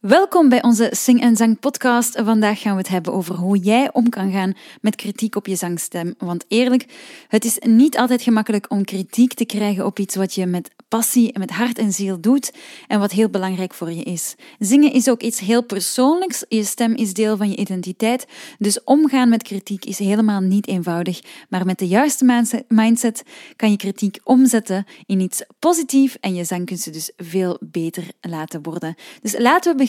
Welkom bij onze Sing en Zang podcast. Vandaag gaan we het hebben over hoe jij om kan gaan met kritiek op je zangstem. Want eerlijk, het is niet altijd gemakkelijk om kritiek te krijgen op iets wat je met passie en met hart en ziel doet en wat heel belangrijk voor je is. Zingen is ook iets heel persoonlijks. Je stem is deel van je identiteit. Dus omgaan met kritiek is helemaal niet eenvoudig. Maar met de juiste mindset kan je kritiek omzetten in iets positiefs en je zangkunsten dus veel beter laten worden. Dus laten we beginnen.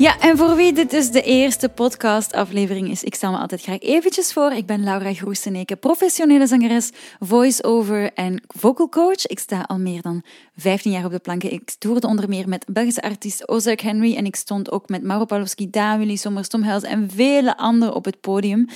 Ja, en voor wie dit dus de eerste podcastaflevering is, ik stel me altijd graag eventjes voor. Ik ben Laura Groeseneke, professionele zangeres, voice-over en vocal coach. Ik sta al meer dan 15 jaar op de planken. Ik toerde onder meer met Belgische artiest Ozark Henry en ik stond ook met Mauro Pawlowski, Daan, Willy Sommers, Tom en vele anderen op het podium.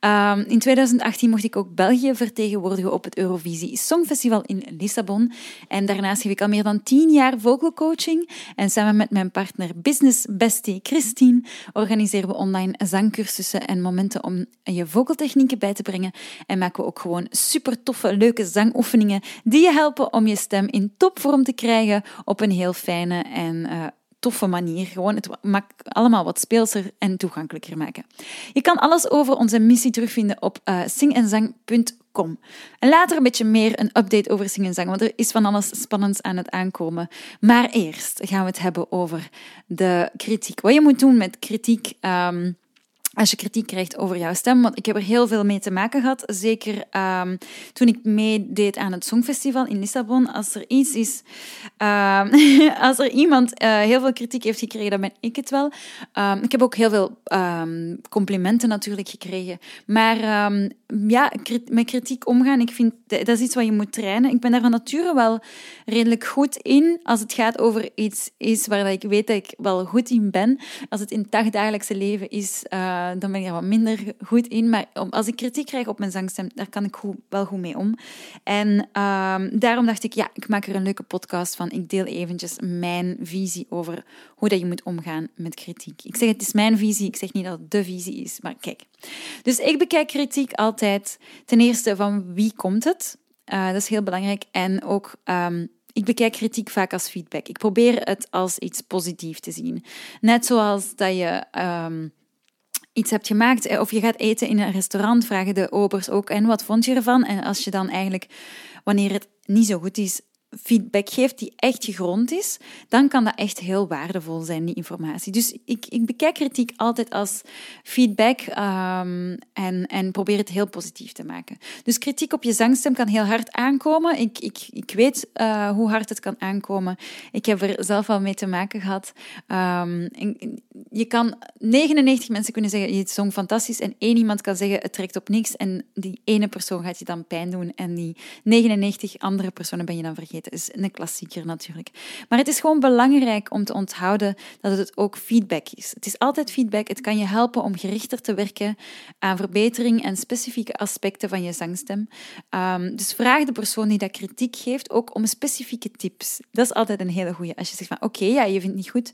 Um, in 2018 mocht ik ook België vertegenwoordigen op het Eurovisie Songfestival in Lissabon. En daarnaast geef ik al meer dan 10 jaar vocal coaching en samen met mijn partner Business Best Christine organiseren we online zangcursussen en momenten om je vocaltechnieken bij te brengen. En maken we ook gewoon super toffe, leuke zangoefeningen die je helpen om je stem in topvorm te krijgen op een heel fijne en uh, toffe manier. Gewoon het maakt allemaal wat speelser en toegankelijker maken. Je kan alles over onze missie terugvinden op uh, singenzang.com. En later een beetje meer een update over Sing en Zang, want er is van alles spannends aan het aankomen. Maar eerst gaan we het hebben over de kritiek. Wat je moet doen met kritiek. Um, als je kritiek krijgt over jouw stem. Want ik heb er heel veel mee te maken gehad. Zeker um, toen ik meedeed aan het Songfestival in Lissabon. Als er iets is, um, als er iemand uh, heel veel kritiek heeft gekregen, dan ben ik het wel. Um, ik heb ook heel veel complimenten natuurlijk gekregen. Maar ja, met kritiek omgaan, ik vind dat is iets wat je moet trainen. Ik ben daar van nature wel redelijk goed in. Als het gaat over iets is waar ik weet dat ik wel goed in ben. Als het in het dagdagelijkse leven is. Eh, dan ben ik er wat minder goed in. Maar als ik kritiek krijg op mijn zangstem, daar kan ik wel goed mee om. En ehm, daarom dacht ik, ja, ik maak er een leuke podcast van. Ik deel eventjes mijn visie over hoe dat je moet omgaan met kritiek. Ik zeg, het is mijn visie. Ik zeg niet dat het de visie is, maar kijk. Dus ik bekijk kritiek altijd ten eerste van wie komt het? Uh, dat is heel belangrijk. En ook... Um, ik bekijk kritiek vaak als feedback. Ik probeer het als iets positiefs te zien. Net zoals dat je um, iets hebt gemaakt eh, of je gaat eten in een restaurant, vragen de obers ook en wat vond je ervan? En als je dan eigenlijk, wanneer het niet zo goed is, feedback geeft die echt gegrond is, dan kan dat echt heel waardevol zijn, die informatie. Dus ik, ik bekijk kritiek altijd als feedback um, en, en probeer het heel positief te maken. Dus kritiek op je zangstem kan heel hard aankomen. Ik, ik, ik weet uh, hoe hard het kan aankomen. Ik heb er zelf al mee te maken gehad. Um, je kan 99 mensen kunnen zeggen, je zong fantastisch, en één iemand kan zeggen, het trekt op niks, en die ene persoon gaat je dan pijn doen, en die 99 andere personen ben je dan vergeten is een klassieker natuurlijk. Maar het is gewoon belangrijk om te onthouden dat het ook feedback is. Het is altijd feedback. Het kan je helpen om gerichter te werken aan verbetering en specifieke aspecten van je zangstem. Um, dus vraag de persoon die dat kritiek geeft ook om specifieke tips. Dat is altijd een hele goede. Als je zegt van oké, ja, je vindt het niet goed,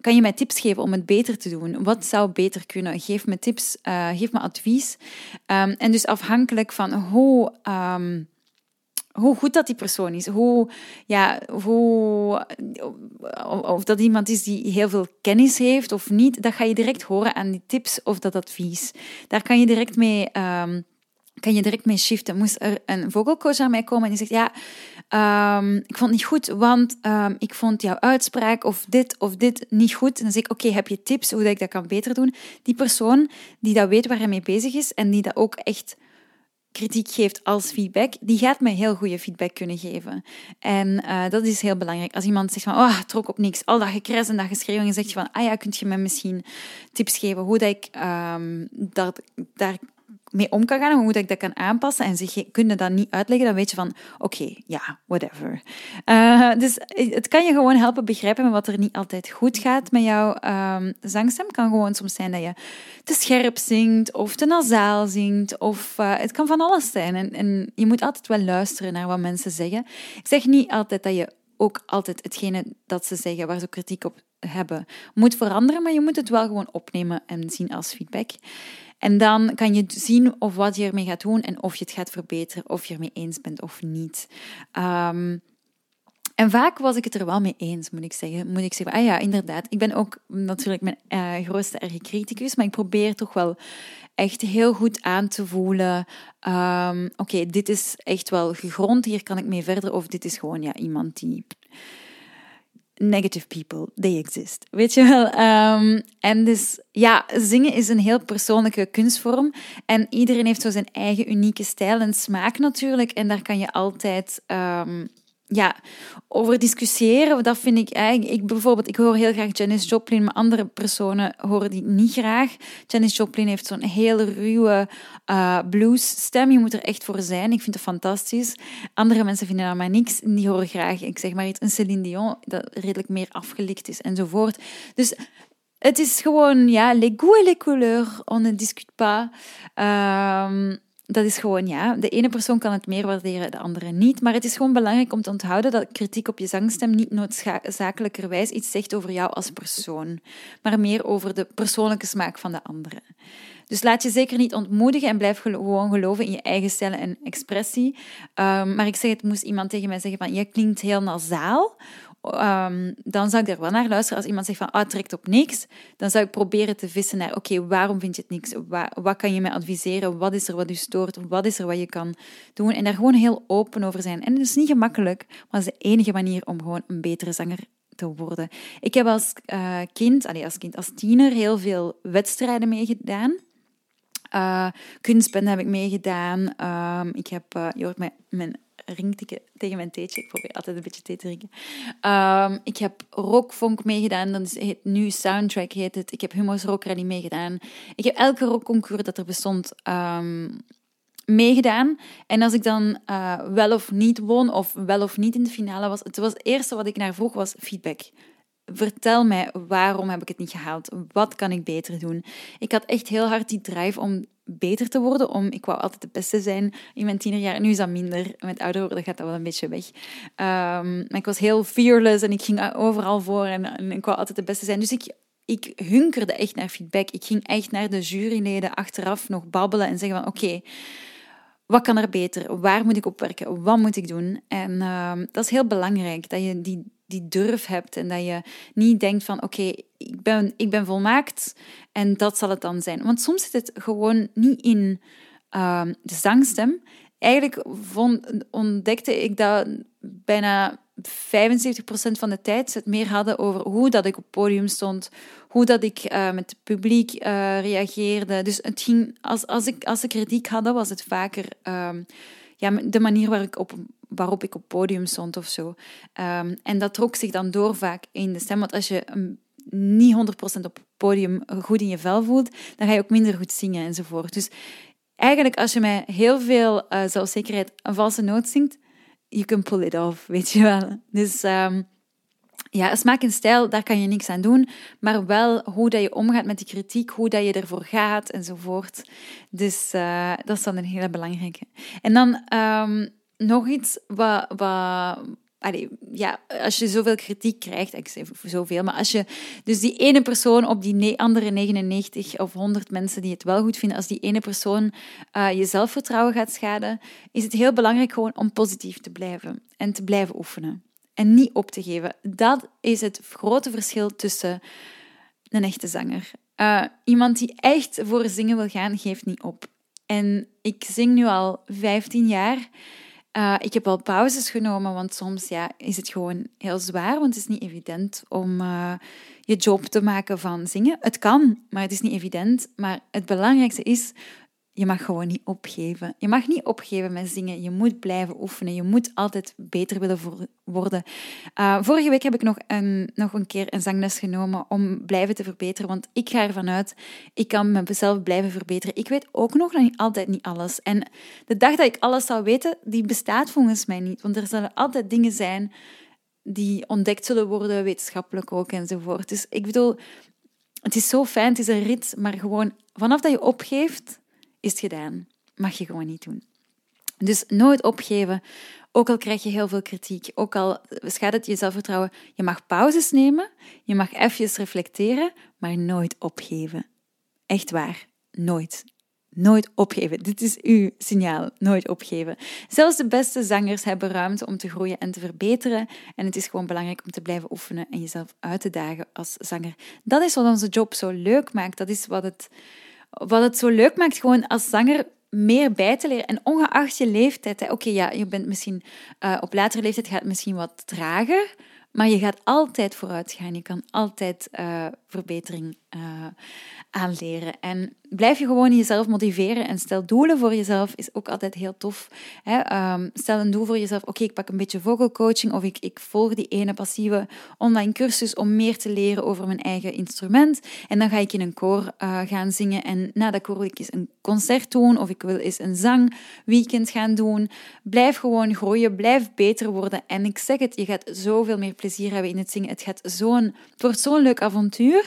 kan je mij tips geven om het beter te doen? Wat zou beter kunnen? Geef me tips, uh, geef me advies. Um, en dus afhankelijk van hoe, um, hoe goed dat die persoon is, hoe, ja, hoe, of dat iemand is die heel veel kennis heeft of niet, dat ga je direct horen aan die tips of dat advies. Daar kan je direct mee, um, kan je direct mee shiften. Moest er een vocalcoach aan mij komen en die zegt, ja, um, ik vond het niet goed, want um, ik vond jouw uitspraak of dit of dit niet goed. En dan zeg ik, oké, heb je tips hoe dat ik dat kan beter doen? Die persoon die dat weet waar hij mee bezig is en die dat ook echt kritiek geeft als feedback, die gaat mij heel goede feedback kunnen geven. En uh, dat is heel belangrijk. Als iemand zegt van, oh, trok op niks, al dat gekres en dat geschreeuw, en je van, ah ja, kunt je me misschien tips geven hoe dat ik um, dat, daar mee om kan gaan en hoe dat ik dat kan aanpassen. En ze kunnen dat niet uitleggen, dan weet je van, oké, ja, whatever. Uh, dus het kan je gewoon helpen begrijpen wat er niet altijd goed gaat met jouw um, zangstem. Het kan gewoon soms zijn dat je te scherp zingt of te nasaal zingt. Of uh, het kan van alles zijn. En, en je moet altijd wel luisteren naar wat mensen zeggen. Ik zeg niet altijd dat je ook altijd hetgene dat ze zeggen, waar ze kritiek op hebben. Moet veranderen, maar je moet het wel gewoon opnemen en zien als feedback. En dan kan je zien of wat je ermee gaat doen en of je het gaat verbeteren, of je ermee eens bent of niet. Um, en vaak was ik het er wel mee eens, moet ik zeggen. Moet ik zeggen, ah ja, inderdaad. Ik ben ook natuurlijk mijn uh, grootste erge criticus, maar ik probeer toch wel echt heel goed aan te voelen. Um, Oké, dit is echt wel gegrond, hier kan ik mee verder. Of dit is gewoon ja, iemand die negative people, they exist. Weet je wel? Um, en dus, ja, zingen is een heel persoonlijke kunstvorm. En iedereen heeft zo zijn eigen unieke stijl en smaak natuurlijk. En daar kan je altijd um, ja, over discussiëren, dat vind ik eigenlijk... Ik, bijvoorbeeld, ik hoor heel graag Janis Joplin, maar andere personen horen die niet graag. Janis Joplin heeft zo'n hele ruwe uh, bluesstem. Je moet er echt voor zijn. Ik vind het fantastisch. Andere mensen vinden dat maar niks. Die horen graag, ik zeg maar iets, een Céline Dion, dat redelijk meer afgelikt is enzovoort. Dus het is gewoon, ja, les goûts et les couleurs, on ne discute pas. Um, dat is gewoon, ja, de ene persoon kan het meer waarderen, de andere niet. Maar het is gewoon belangrijk om te onthouden dat kritiek op je zangstem niet noodzakelijkerwijs iets zegt over jou als persoon, maar meer over de persoonlijke smaak van de andere. Dus laat je zeker niet ontmoedigen en blijf gewoon geloven in je eigen stijl en expressie. Um, maar ik zeg, het moest iemand tegen mij zeggen van, jij klinkt heel nasaal um, dan zou ik er wel naar luisteren. Als iemand zegt van, ah, het trekt op niks, dan zou ik proberen te vissen naar, oké, waarom vind je het niks? Wat, wat kan je mij adviseren? Wat is er wat u stoort? Wat is er wat je kan doen? En daar gewoon heel open over zijn. En het is niet gemakkelijk, maar het is de enige manier om gewoon een betere zanger te worden. Ik heb als uh, kind, allee, als kind, als tiener, heel veel wedstrijden meegedaan. Uh, kunstbende heb ik meegedaan. Um, ik heb, uh, je hoort mijn, mijn ringtikken tegen mijn theetje. Ik probeer altijd een beetje thee te drinken. Um, ik heb rockfunk meegedaan. Dan is het nu Soundtrack heet het. Ik heb Humo's Rock Rally meegedaan. Ik heb elke rockconcours dat er bestond um, meegedaan. En als ik dan uh, wel of niet won, of wel of niet in de finale was, het was het eerste wat ik naar vroeg was feedback. Vertel mij, waarom heb ik het niet gehaald? Wat kan ik beter doen? Ik had echt heel hard die drive om beter te worden. Om, ik wou altijd de beste zijn in mijn tienerjaar. Nu is dat minder. Met ouder worden gaat dat wel een beetje weg. Um, maar ik was heel fearless en ik ging overal voor en, ik wou altijd de beste zijn. Dus ik, ik hunkerde echt naar feedback. Ik ging echt naar de juryleden achteraf nog babbelen en zeggen van oké, wat kan er beter? Waar moet ik op werken? Wat moet ik doen? En uh, dat is heel belangrijk, dat je die, die durf hebt en dat je niet denkt van oké, ik, ben, ik ben volmaakt en dat zal het dan zijn. Want soms zit het gewoon niet in uh, de zangstem. Eigenlijk ontdekte ik dat bijna 75% van de tijd het meer hadden over hoe dat ik op het podium stond, hoe dat ik uh, met het publiek uh, reageerde. Dus het ging, als, als, ik, als ik kritiek had, was het vaker uh, ja, de manier waar ik op, waarop ik op podium stond of zo. Um, en dat trok zich dan door vaak in de stem. Want als je um, niet 100% op podium goed in je vel voelt, dan ga je ook minder goed zingen enzovoort. Dus eigenlijk als je met heel veel uh, zelfzekerheid een valse noot zingt, you can pull it off, weet je wel. Dus um, ja, smaak en stijl, daar kan je niks aan doen, maar wel hoe dat je omgaat met die kritiek, hoe dat je ervoor gaat enzovoort. Dus uh, dat is dan een hele belangrijke. En dan nog iets wat, ja, als je zoveel kritiek krijgt, ik zeg zoveel, maar als je dus die ene persoon op die andere 99 of 100 mensen die het wel goed vinden, als die ene persoon uh, je zelfvertrouwen gaat schaden, is het heel belangrijk gewoon om positief te blijven en te blijven oefenen en niet op te geven. Dat is het grote verschil tussen een echte zanger. Uh, iemand die echt voor zingen wil gaan, geeft niet op. En ik zing nu al 15 jaar. Uh, ik heb al pauzes genomen, want soms ja, is het gewoon heel zwaar, want het is niet evident om uh, je job te maken van zingen. Het kan, maar het is niet evident. Maar het belangrijkste is je mag gewoon niet opgeven. Je mag niet opgeven met zingen. Je moet blijven oefenen. Je moet altijd beter willen worden. Uh, vorige week heb ik nog een, nog een keer een zangles genomen om blijven te verbeteren. Want ik ga ervan uit, ik kan mezelf blijven verbeteren. Ik weet ook nog niet altijd niet alles. En de dag dat ik alles zou weten, die bestaat volgens mij niet. Want er zullen altijd dingen zijn die ontdekt zullen worden, wetenschappelijk ook enzovoort. Dus ik bedoel, het is zo fijn, het is een rit, maar gewoon vanaf dat je opgeeft is gedaan. Mag je gewoon niet doen. Dus nooit opgeven. Ook al krijg je heel veel kritiek, ook al schaadt het je zelfvertrouwen, je mag pauzes nemen, je mag even reflecteren, maar nooit opgeven. Echt waar, nooit. Nooit opgeven. Dit is uw signaal. Nooit opgeven. Zelfs de beste zangers hebben ruimte om te groeien en te verbeteren. En het is gewoon belangrijk om te blijven oefenen en jezelf uit te dagen als zanger. Dat is wat onze job zo leuk maakt. Dat is wat het, wat het zo leuk maakt, gewoon als zanger meer bij te leren. En ongeacht je leeftijd, oké, ja, je bent misschien uh, op latere leeftijd gaat het misschien wat trager, maar je gaat altijd vooruit gaan. Je kan altijd uh, verbetering uh, aanleren. En blijf je gewoon jezelf motiveren en stel doelen voor jezelf, is ook altijd heel tof. Hè? Ehm, stel een doel voor jezelf, oké, ik pak een beetje vocal coaching of ik, ik volg die ene passieve online cursus om meer te leren over mijn eigen instrument. En dan ga ik in een koor uh, gaan zingen en na dat koor wil ik eens een concert doen of ik wil eens een zangweekend gaan doen. Blijf gewoon groeien, blijf beter worden. En ik zeg het, je gaat zoveel meer plezier hebben in het zingen. Het, gaat zo'n, het zo'n leuk avontuur.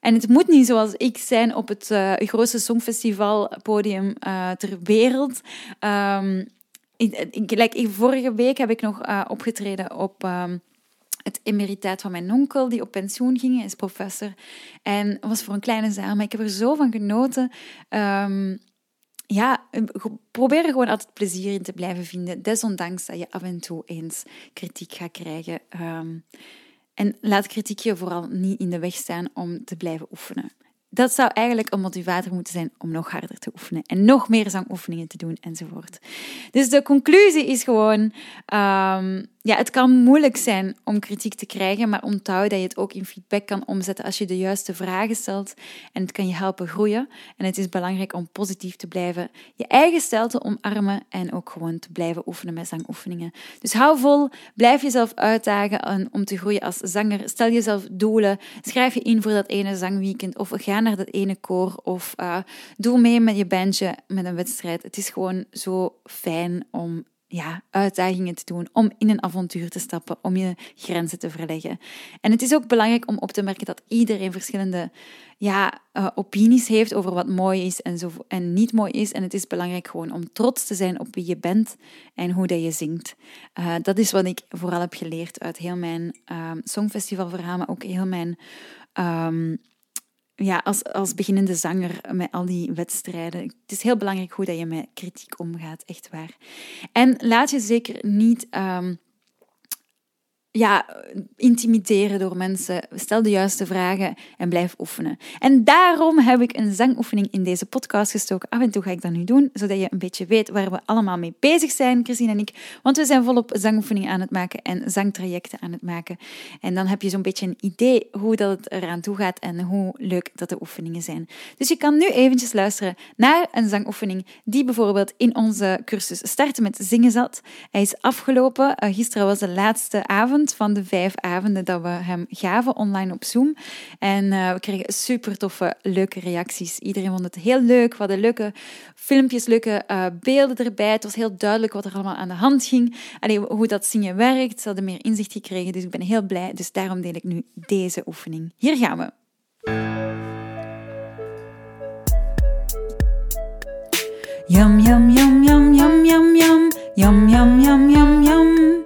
En het moet niet zoals ik zijn op het uh, grootste songfestivalpodium uh, ter wereld. Um, ik, vorige week heb ik nog uh, opgetreden op um, het emeritaat van mijn onkel, die op pensioen ging. Is professor. En was voor een kleine zaal, maar ik heb er zo van genoten. Um, ja, probeer er gewoon altijd plezier in te blijven vinden, desondanks dat je af en toe eens kritiek gaat krijgen. En laat kritiek je vooral niet in de weg staan om te blijven oefenen. Dat zou eigenlijk een motivator moeten zijn om nog harder te oefenen en nog meer zangoefeningen te doen enzovoort. Dus de conclusie is gewoon, um, ja, het kan moeilijk zijn om kritiek te krijgen, maar onthoud dat je het ook in feedback kan omzetten als je de juiste vragen stelt en het kan je helpen groeien. En het is belangrijk om positief te blijven, je eigen stijl te omarmen en ook gewoon te blijven oefenen met zangoefeningen. Dus hou vol, blijf jezelf uitdagen om te groeien als zanger. Stel jezelf doelen, schrijf je in voor dat ene zangweekend of ga naar dat ene koor of uh, doe mee met je bandje met een wedstrijd. Het is gewoon zo fijn om ja, uitdagingen te doen, om in een avontuur te stappen, om je grenzen te verleggen. En het is ook belangrijk om op te merken dat iedereen verschillende ja, uh, opinies heeft over wat mooi is en, zo, en niet mooi is. En het is belangrijk gewoon om trots te zijn op wie je bent en hoe dat je zingt. Uh, dat is wat ik vooral heb geleerd uit heel mijn uh, songfestivalverhaal, maar ook heel mijn... Um, ja, als, als beginnende zanger met al die wedstrijden. Het is heel belangrijk hoe dat je met kritiek omgaat, echt waar. En laat je zeker niet um, ja, intimideren door mensen. Stel de juiste vragen en blijf oefenen. En daarom heb ik een zangoefening in deze podcast gestoken. Af en toe ga ik dat nu doen, zodat je een beetje weet waar we allemaal mee bezig zijn, Christine en ik. Want we zijn volop zangoefeningen aan het maken en zangtrajecten aan het maken. En dan heb je zo'n beetje een idee hoe dat het eraan toe gaat en hoe leuk dat de oefeningen zijn. Dus je kan nu eventjes luisteren naar een zangoefening die bijvoorbeeld in onze cursus Starten met Zingen zat. Hij is afgelopen. Uh, gisteren was de laatste avond van de vijf avonden dat we hem gaven online op Zoom. En uh, we kregen super toffe, leuke reacties. Iedereen vond het heel leuk. We hadden leuke filmpjes, leuke uh, beelden erbij. Het was heel duidelijk wat er allemaal aan de hand ging. Allee, hoe dat zingen werkt. Ze hadden meer inzicht gekregen, dus ik ben heel blij. Dus daarom deel ik nu deze oefening. Hier gaan we. Yum, yum, yum, yum, yum, yum, yum. Yum, yum, yum, yum, yum.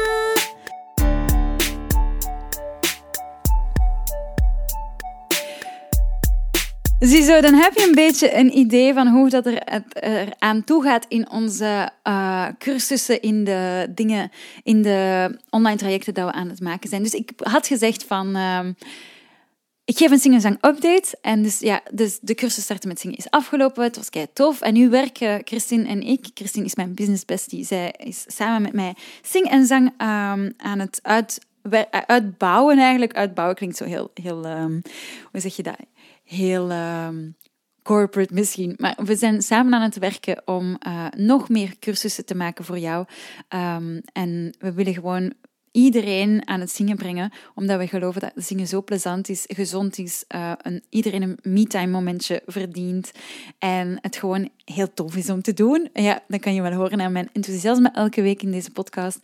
Ziezo, Zo, dan heb je een beetje een idee van hoe dat er, er aan toe gaat in onze uh, cursussen, in de dingen, in de online trajecten dat we aan het maken zijn. Dus ik had gezegd van... Uh, ik geef een zing update. En dus ja, dus de cursus starten met zingen is afgelopen. Het was kei tof. En nu werken Christine en ik. Christine is mijn business bestie. Zij is samen met mij zing en zang um, aan het uit, uitbouwen eigenlijk. Uitbouwen klinkt zo heel, heel um, hoe zeg je dat? Heel um, corporate misschien. Maar we zijn samen aan het werken om uh, nog meer cursussen te maken voor jou. en we willen gewoon iedereen aan het zingen brengen, omdat we geloven dat zingen zo plezant is, gezond is, uh, een, iedereen een me-time momentje verdient en het gewoon heel tof is om te doen. Ja, dan kan je wel horen aan mijn enthousiasme elke week in deze podcast.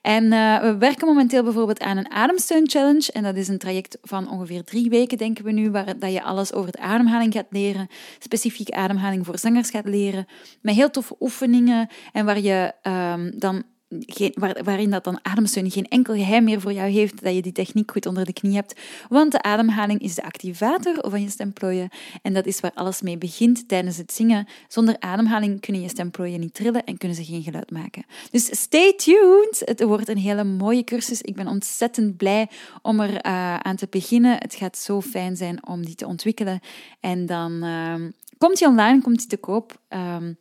En uh, we werken momenteel bijvoorbeeld aan een ademsteun challenge en dat is een traject van ongeveer drie weken, denken we nu, waar dat je alles over de ademhaling gaat leren, specifiek ademhaling voor zangers gaat leren, met heel toffe oefeningen en waar je um, dan geen, waarin dat dan ademsteun geen enkel geheim meer voor jou heeft, dat je die techniek goed onder de knie hebt. Want de ademhaling is de activator van je stemplooien en dat is waar alles mee begint tijdens het zingen. Zonder ademhaling kunnen je stemplooien niet trillen en kunnen ze geen geluid maken. Dus stay tuned! Het wordt een hele mooie cursus. Ik ben ontzettend blij om er uh, aan te beginnen. Het gaat zo fijn zijn om die te ontwikkelen. En dan uh, komt die online, komt die te koop. Um,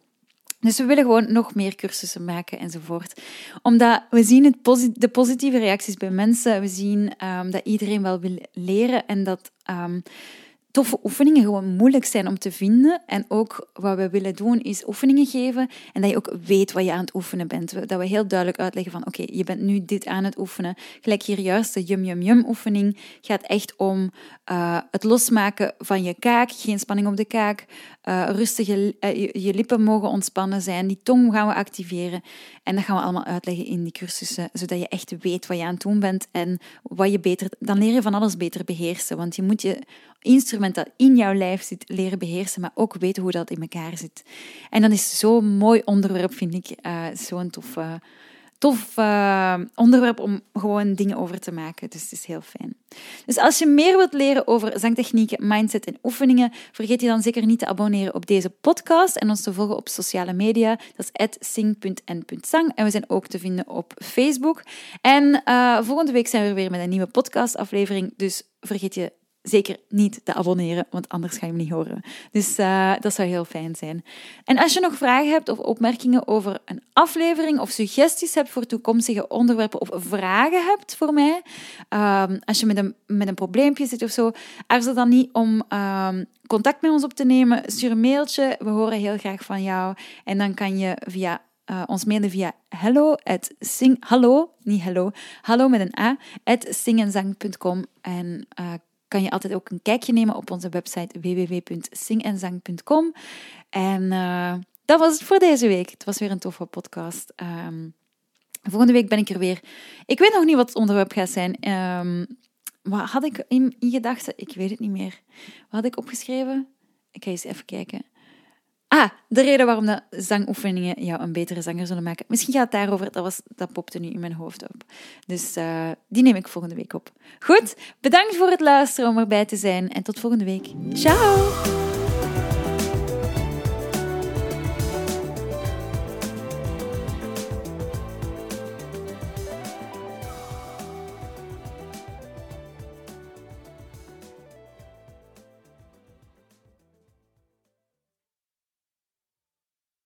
dus we willen gewoon nog meer cursussen maken enzovoort. Omdat we zien het de positieve reacties bij mensen. We zien um, dat iedereen wel wil leren en dat um, toffe oefeningen gewoon moeilijk zijn om te vinden. En ook wat we willen doen is oefeningen geven en dat je ook weet wat je aan het oefenen bent. Dat we heel duidelijk uitleggen van oké, je bent nu dit aan het oefenen. Gelijk hier juist de yum yum yum oefening gaat echt om uh, het losmaken van je kaak, geen spanning op de kaak, uh, rustig je, uh, je, lippen mogen ontspannen zijn, die tong gaan we activeren. En dat gaan we allemaal uitleggen in die cursussen, zodat je echt weet wat je aan het doen bent en wat je beter, dan leer je van alles beter beheersen. Want je moet je instrument dat in jouw lijf zit leren beheersen, maar ook weten hoe dat in elkaar zit. En dat is zo'n mooi onderwerp, vind ik. Uh, zo'n tof, uh, tof uh, onderwerp om gewoon dingen over te maken. Dus het is heel fijn. Dus als je meer wilt leren over zangtechnieken, mindset en oefeningen, vergeet je dan zeker niet te abonneren op deze podcast en ons te volgen op sociale media. Dat is sing.n.zang. En we zijn ook te vinden op Facebook. En volgende week zijn we weer met een nieuwe podcastaflevering. Dus vergeet je zeker niet te abonneren, want anders ga je hem niet horen. Dus uh, dat zou heel fijn zijn. En als je nog vragen hebt of opmerkingen over een aflevering of suggesties hebt voor toekomstige onderwerpen of vragen hebt voor mij, um, als je met een, met een probleempje zit of zo, aarzel dan niet om um, contact met ons op te nemen. Stuur een mailtje, we horen heel graag van jou. En dan kan je via uh, ons mailen via hello at sing, hallo, niet hello, hallo met een a, at singenzang.com en uh, kan je altijd ook een kijkje nemen op onze website www.singenzang.com. En uh, dat was het voor deze week. Het was weer een toffe podcast. Um, volgende week ben ik er weer. Ik weet nog niet wat het onderwerp gaat zijn. Um, wat had ik in, in gedachten? Ik weet het niet meer. Wat had ik opgeschreven? Ik ga eens even kijken. Ah, de reden waarom de zangoefeningen jou een betere zanger zullen maken. Misschien gaat het daarover, dat, was, dat popte nu in mijn hoofd op. Dus uh, die neem ik volgende week op. Goed, bedankt voor het luisteren om erbij te zijn en tot volgende week. Ciao!